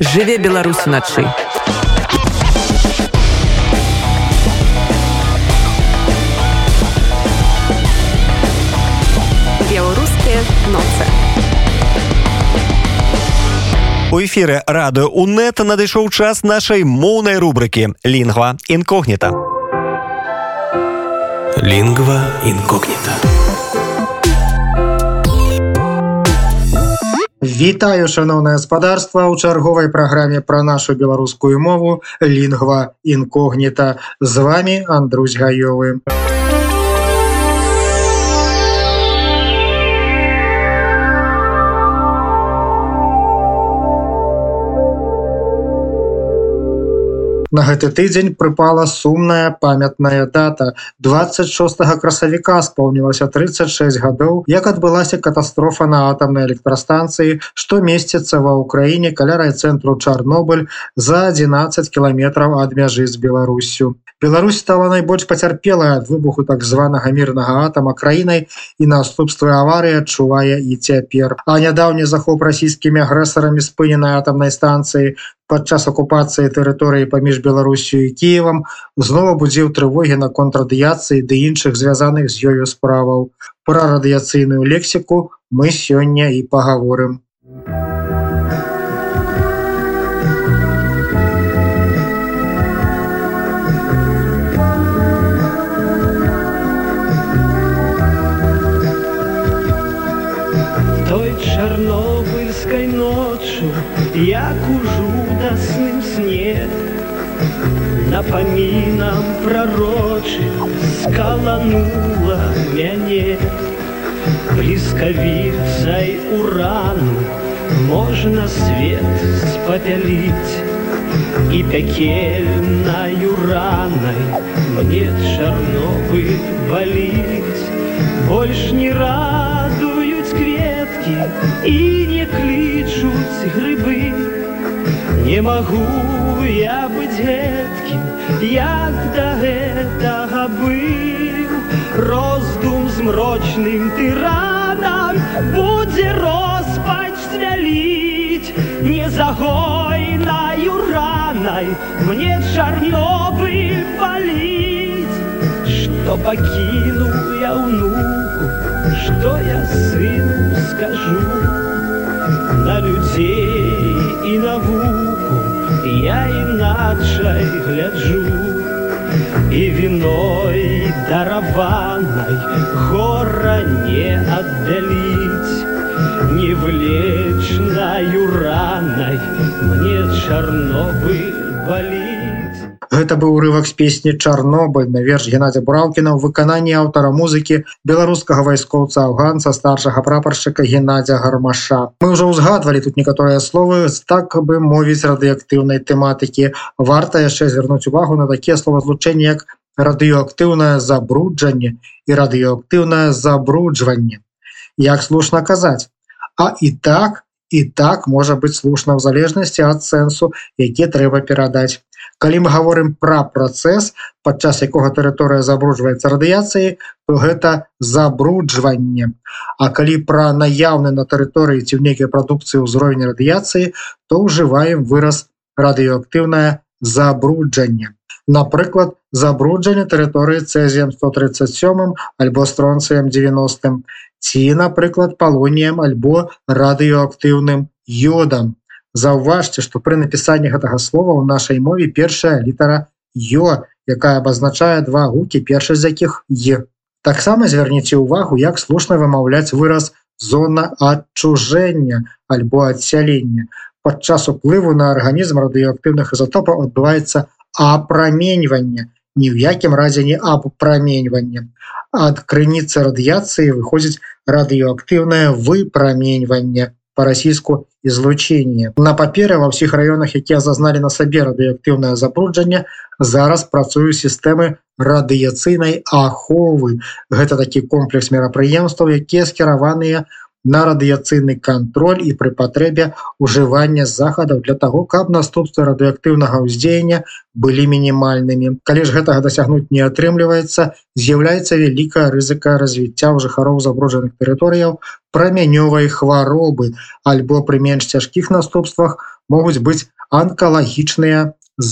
жыве Беларусь уначы. Беларускія ноцы. У эфіры радыё УНэт надышоў час нашай моўнай рубрыкі лінгва інкогніта. Лінгва інкогніта. Вітаю шаноўнае гаспадарства ў чарговай праграме пра нашу беларускую мову лінгва інкогніта з вами Андрусь гаёвы. На гэты тыдзень прыпала сумная памятная дата. 26 красавіка спаўнілася 36 гадоў як адбылася катастрофа на атамнай электрастанцыі што месціцца ва ўкраіне каля райцэнтру чарнобыль за 11 кіламетраў ад мяжы з беларусю Беларусь стала найбольш пацярпелая ад выбуху так званага мірнага атама краінай і наступствы аварыі адчувае і цяпер а нядаўні захоп расійскімі агрэсарамі спыненай атамнай станцыі падчас акупацыі тэрыторыі паміж Беларусю і Киевам зноў будзіў трывогі на контрадыяцыі ды іншых звязаных з ёю справаў. Пра радыяцыйную лексіку мы сёння і пагаворым. Чарнобыльской ночью я кужу радостным сне Напоминам пророчым скаланула мяне Бліскавіцай урану можна свет спапяліць І пякельнаю ранай мне чарновы баліць Больш не радуюць кветкі і не клічуць грыбы Не магу я быць гэткім, як да гэтага быў Роздум змрочным тыранам будзе роспаць свяліць Не загойнаю ранай мне чарнёвы паліць Што пакіну я ўнуку, што я сыну скажу на людзей і навуку я іначай гляджу і віной дараванай гора не аддаліць не влечнаю ранай мне чарновы Баліць Гэта быў урывак з песні Чарнобыль на верш Геннадзя Браўкіна ў выкананні аўтара музыкі беларускага вайскоўца афганца старшага прапаршчыка Геннадзя гармаша. Мы ўжо ўзгадвалі тут некаторыя словы з так бы мовіць радыеактыўнай тэматыкі. Варта яшчэ звярнуць увагу на такія словазлучэнні як радыёактыўнае забруджанне і радыёактыўнае забруджванне. Як слушна казаць, А і так, і так можа быць слушна ў залежнасці ад сэнсу, які трэба перадаць. Калі мы гаворым пра працэс, падчас якога тэрыторыя забруджваецца радыяцыяй, то гэта забруджванне. А калі пра наяўны на тэрыторыі ці ў нейкай прадукцыі ўзровень радыяцыі, то ўжываем выраз радыёактыўнае забруджанне. Напрыклад, забруджанне тэрыторыі цэзіем 137 альбо стронцыем 90 ці, напрыклад, палоніем альбо радыёактыўным йодам. Заўважце, што пры напісанні гэтага слова ў нашай мове першая літара ё, якая абазначае два гукі першы з якіх е. Таксама звярніце ўвагу, як слушна вымаўляць выраз зона адчужэння альбо адсялення. Падчас уплыву на арганізм радыёактыўных ізотопаў адбываецца апраменьванне, ні ў якім разе не апраменьванне. Ад крыніцы радыяцыі выходзіць радыёактыўнае выпраменьванне по-расійску излучение. На паперы ва ўсіх раёнах, якія зазналі на сабе радыеактыўнае забруджанне, зараз працую сістэмы радыяцыйнай аховы. Гэта такі комплекс мерапрыемстваў, якія скіраваныя на радыяцыйны кантроль і пры патрэбе ўжывання захадаў для таго каб наступствы радыеактыўнага ўздзеяння былі мінімальнымі. Калі ж гэтага дасягнуць не атрымліваецца з'яўляецца вялікая рызыка развіцця ў жыхароў забруджаных тэрыторыяў прамянёвай хваробы альбо пры менш цяжкіх наступствах могуць быць анкалагічныя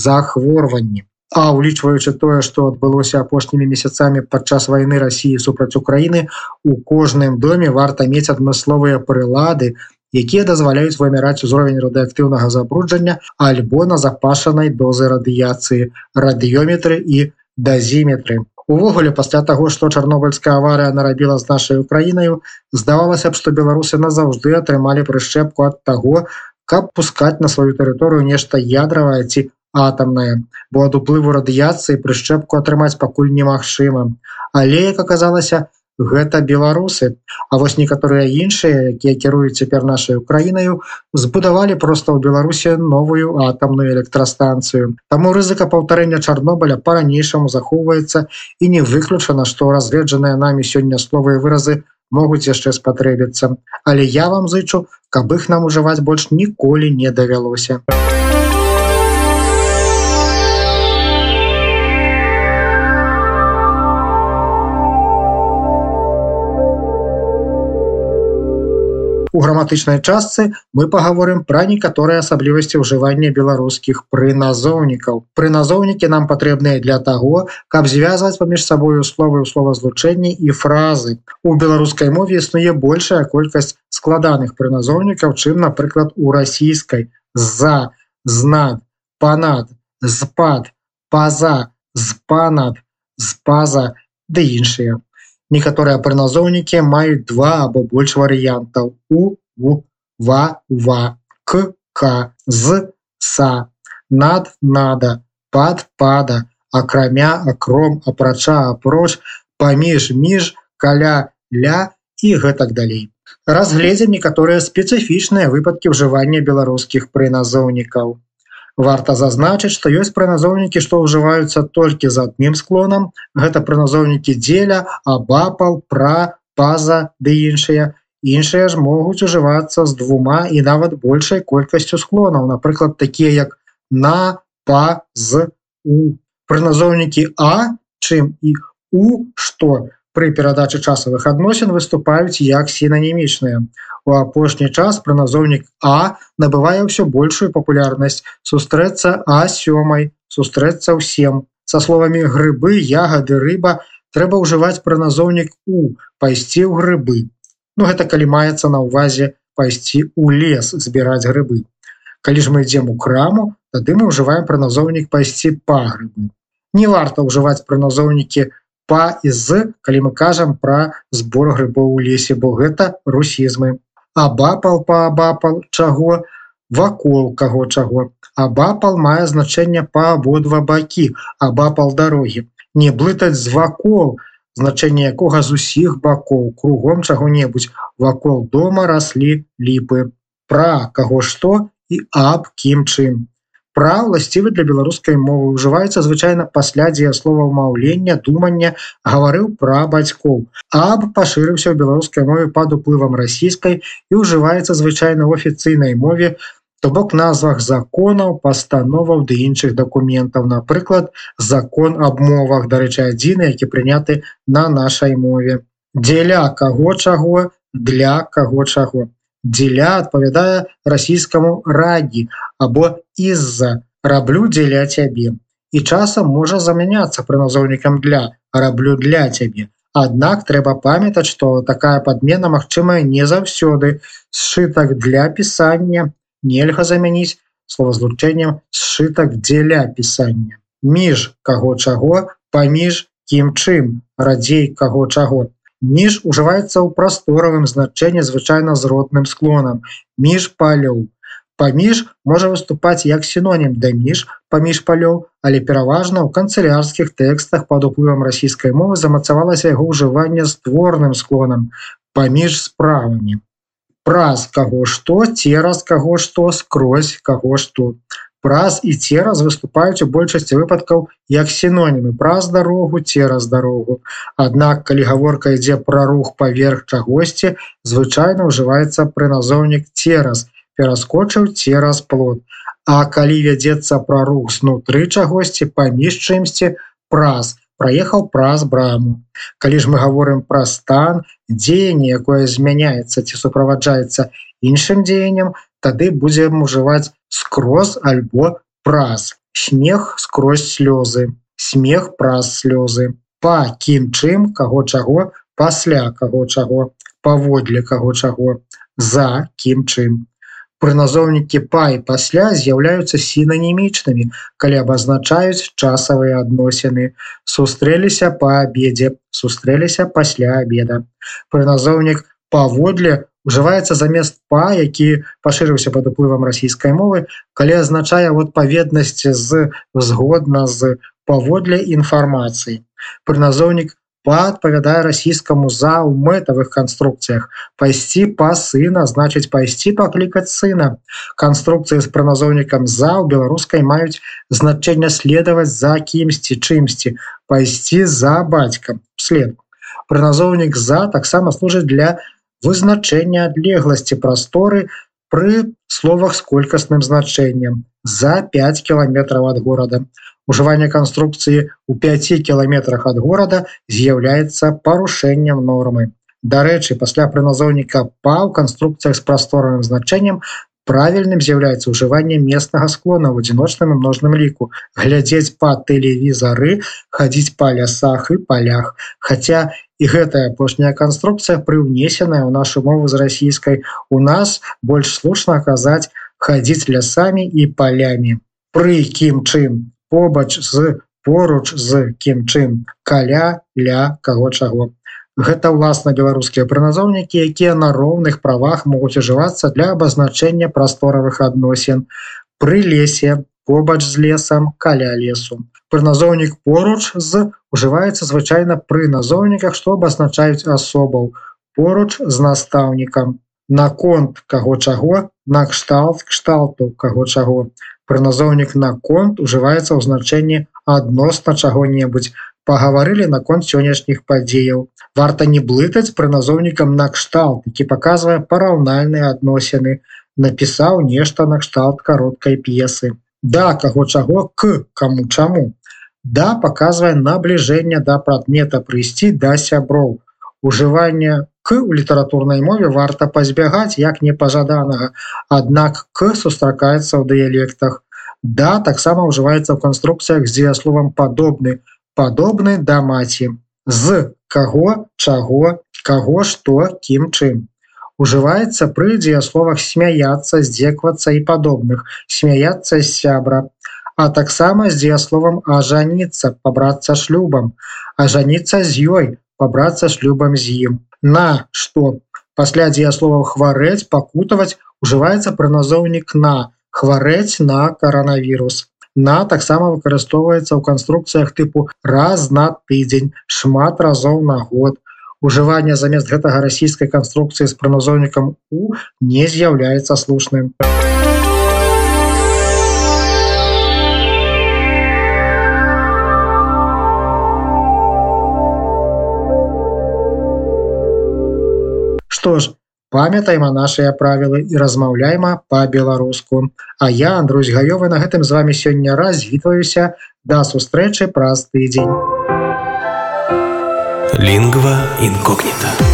захворванні А улічваючы тое, што адбылося апошнімі месяцамі падчас вайны рассіі супраць Україніны, у кожным доме варта мець адмысловыя прылады, якія дазваляюць вымяраць узровень радыактыўнага забруджання альбо на запашанай дозы радыяцыі, радыёметры і дазіметры. Увогуле пасля таго, што чарнобыльская аварыя нарабіла з нашай украінаю, здавалася б, што беларусы назаўжды атрымалі прышчэпку ад таго, каб пускаць на сваю тэрыторыю нешта ядравае ці атамная бо ад уплыву радыяцыі прышчэпку атрымаць пакуль немагчыма. Але як аказалася гэта беларусы. А вось некаторыя іншыя якія кіруюць цяпер нашай украінаю збудавалі проста ў беларусе новую атамную электрастанцыю. Таму рызыка паўтарэння чарнобыля по-ранейшаму захоўваецца і не выключана што разгледжаныя намі сёння словыя выразы могуць яшчэ спатрэбіцца. Але я вам зычу каб іх нам ужываць больш ніколі не давялося. а граматычнай частцы мы паговорым пра некаторыя асаблівасці ўжывання беларускіх прыназоўнікаў. Прыназоўнікі нам патрэбныя для таго, каб звязваць паміж сабою словы ў словазлучэнні і фразы. У беларускай мове існуе большая колькасць складаных прыназоўнікаў, чым, напрыклад, у расійскай за, знад, панад, спад, паза, спанад, спаза ды іншыя. Некаторыя прыназоўнікі маюць два або больш варыянтаў. У у ва ва к к з са над нада пад пада акрамя акром апрача апроч паміж між каля ля і гэтак далей. Разгледзем некаторыя спецыфічныя выпадкі ўжывання беларускіх прыназоўнікаў Варта зазначыць, што ёсць прыназоўнікі, што ўжываюцца толькі з адным склонам. Гэта прыназоўнікі дзеля, абапал, пра, паза ды іншыя. Іншыя ж могуць ужывацца з двума і нават большай колькасцю склонаў, напрыклад, такія як на, па, з, у. Прыназоўнікі А, чым і у, што пры перадачы часавых адносін выступаюць як сінанімічныя. У апошні час прыназоўнік А набывае ўсё большую папулярнасць сустрэцца а сёмай сустрэцца ўсем са словамі грыбы ягады рыба трэба ўжываць прыназоўнік у пайсці ў грыбы Ну гэта калі маецца на ўвазе пайсці ў лес збіраць грыбы. Калі ж мы ідзем у краму тады мы ўжываем прыназоўнік пайсці па грыбы не варта ўжываць прыназоўнікі па і з калі мы кажам пра збор грыбоў у лесе бо гэта русізмы. Абапал па абапал чаго вакол каго чаго. Абапал мае значэнне па абодва бакі абапал дарогі. Не блытаць з вакол значэнне якога з усіх бакоў кругом чаго-небудзь. Вакол дома раслі ліпы. Пра каго што і аб кім чым пра ўласцівы для беларускай мовы. Ўжываецца звычайна пасля дзеяслова ўмаўлення думання гаварыў пра бацькоў аб пашырыўся ў беларускай мове пад уплывам расійскай і ўжываецца звычайна ў афіцыйнай мове то бок назвах законаў пастановаў ды іншых дакументаў. Напрыклад закон аб мовах дарэчы адзіны які прыняты на нашай мове. Дзеля каго чаго для каго чаго дзеля адпавядае расійскаму рагі або из-за раблю дзеля цябе. І часам можа замяняцца прыназоўнікам для раблю для цябе. Аднак трэба памятаць што такая падмена магчымая не заўсёды. Сшытак для пісання нельга замяніць словазлучэннем сшытак дзеля пісання між каго чаго паміж кім чым. Радзей каго чаго Ніж ужываецца ў прасторавым значэнні звычайна з родным склонам. Між палёў. Паміж можа выступаць як сінонім да між паміж палёў, але пераважна ў канцылярскіх тэкстах пад уплывам расійскай мовы замацавалася яго ўжыванне з творным склонам паміж справамі. Праз каго што, цераз каго што, скрозь каго што. Праз і цераз выступаюць у большасці выпадкаў як сінонімы. Праз дарогу цераз дарогу. Аднак калі гаворка ідзе пра рух паверх чагосьці звычайна ўжываецца прыназоўнік цераз пераскочыў цераз плод А калі вядзецца пра рух знутры чагосьці паміж чымсьці праз. Праехаў праз браму. Калі ж мы говорим пра стан дзеянне якое змяняецца ці суправаджаецца іншым дзеяннем тады будзем ужываць скроз альбо праз. Смех скрозь слёзы. Смех праз слёзы. Па кім чым каго чаго пасля каго чаго паводле каго чаго за кім чым. Прыназоўнікі па і пасля з'яўляюцца сінанімічнымі калі абазначаюць часавыя адносіны. Сустрэліся па абедзе сустрэліся пасля обеда прыназоўнік паводле ужываецца замест па які пашырыўся под уплывам расійскай мовы калі азначае в адпаведнасці з згодна з паводле інфармацыі. Прыназоўнік па адпавядае расійскаму за ў мэтавых канструкцыях. Пайсці па сына значыць пайсці паклікаць сына. Канструкцыі з праназоўнікам за ў беларускай маюць значэнне следаваць за кімсьці чымсьці пайсці за бацькам след прыназоўнік за таксама служыць для вызначэння адлегласці прасторы пры словах з колькасным значэннем за 5 кіламетраў ад горада. Ужыванне канструкцыі у 5 кіламетрах ад горада з'яўляецца парушэннем нормы. Дарэчы, пасля прыназоўніка па ў канструкцыях з прасторным значэннем правільным з'яўляецца ўжыванне местнага склона ў адзіночным і множным ліку. Глядзець па тэлевізары хадзіць па лясах і палях. Хаця і гэтая апошняя канструкцыя прыўнесеная ў нашу мову з расійскай. У нас больш слушна казаць хадзіць лясамі і палямі пры кім чым побач з поруч з кім чым. Каля ля каго чаго Гэта ўласна беларускія прыназоўнікі, якія на роўных правах могуць ужывацца для абазначэння прасторавых адносін пры лесе, побач з лесам, каля лесу. Прыназоўнік поруч з ужываецца звычайна пры назоўніках, што абазначаюць асобаў поруч з настаўнікам. Наконт каго чаго, накшталт кшталту каго чаго. Прыназоўнік наконт ужываецца ў значэнні адносна чаго-небудзь, пагаварылі наконт сённяшніх падзеяў. Варта не блытаць пры назоўнікам накшталт, які паказвае параўнальныя адносіны, напісаў нешта накшталт кароткай п'есы. Да каго чаго к каму чаму. Да паказвае набліжэнне да прадмета прыйсці да сяброў. Ужыванне к у літаратурнай мове варта пазбягаць як непажаданага, аднак к сустракаецца ў дыялектах. Да таксама ўжываецца ў канструкцыях з дзеясловам падобны, падобны да маці з каго чаго каго што кім чым. Ужываецца пры дзеясловах смяяцца здзеквацца і падобных смяяцца з сябра а таксама з дзеясловам ажаніцца пабрацца шлюбам ажаніцца з ёй пабрацца шлюбам з ім. На што? Пасля дзеясловаў хварэць пакутаваць ужываецца прыназоўнік на хварэць на каранавірус на таксама выкарыстоўваецца ў канструкцыях тыпу раз на тыдзень шмат разоў на год. Ужыванне замест гэтага расійскай канструкцыі з праназоўнікам у не з'яўляецца слушным. Что ж памятаем нашыя правілы і размаўляйма па-беларуску. А я Андрусь гаёвы на гэтым з вами сёння развітваюся. Да сустрэчы праз тыдзень. Лінгва інкогніта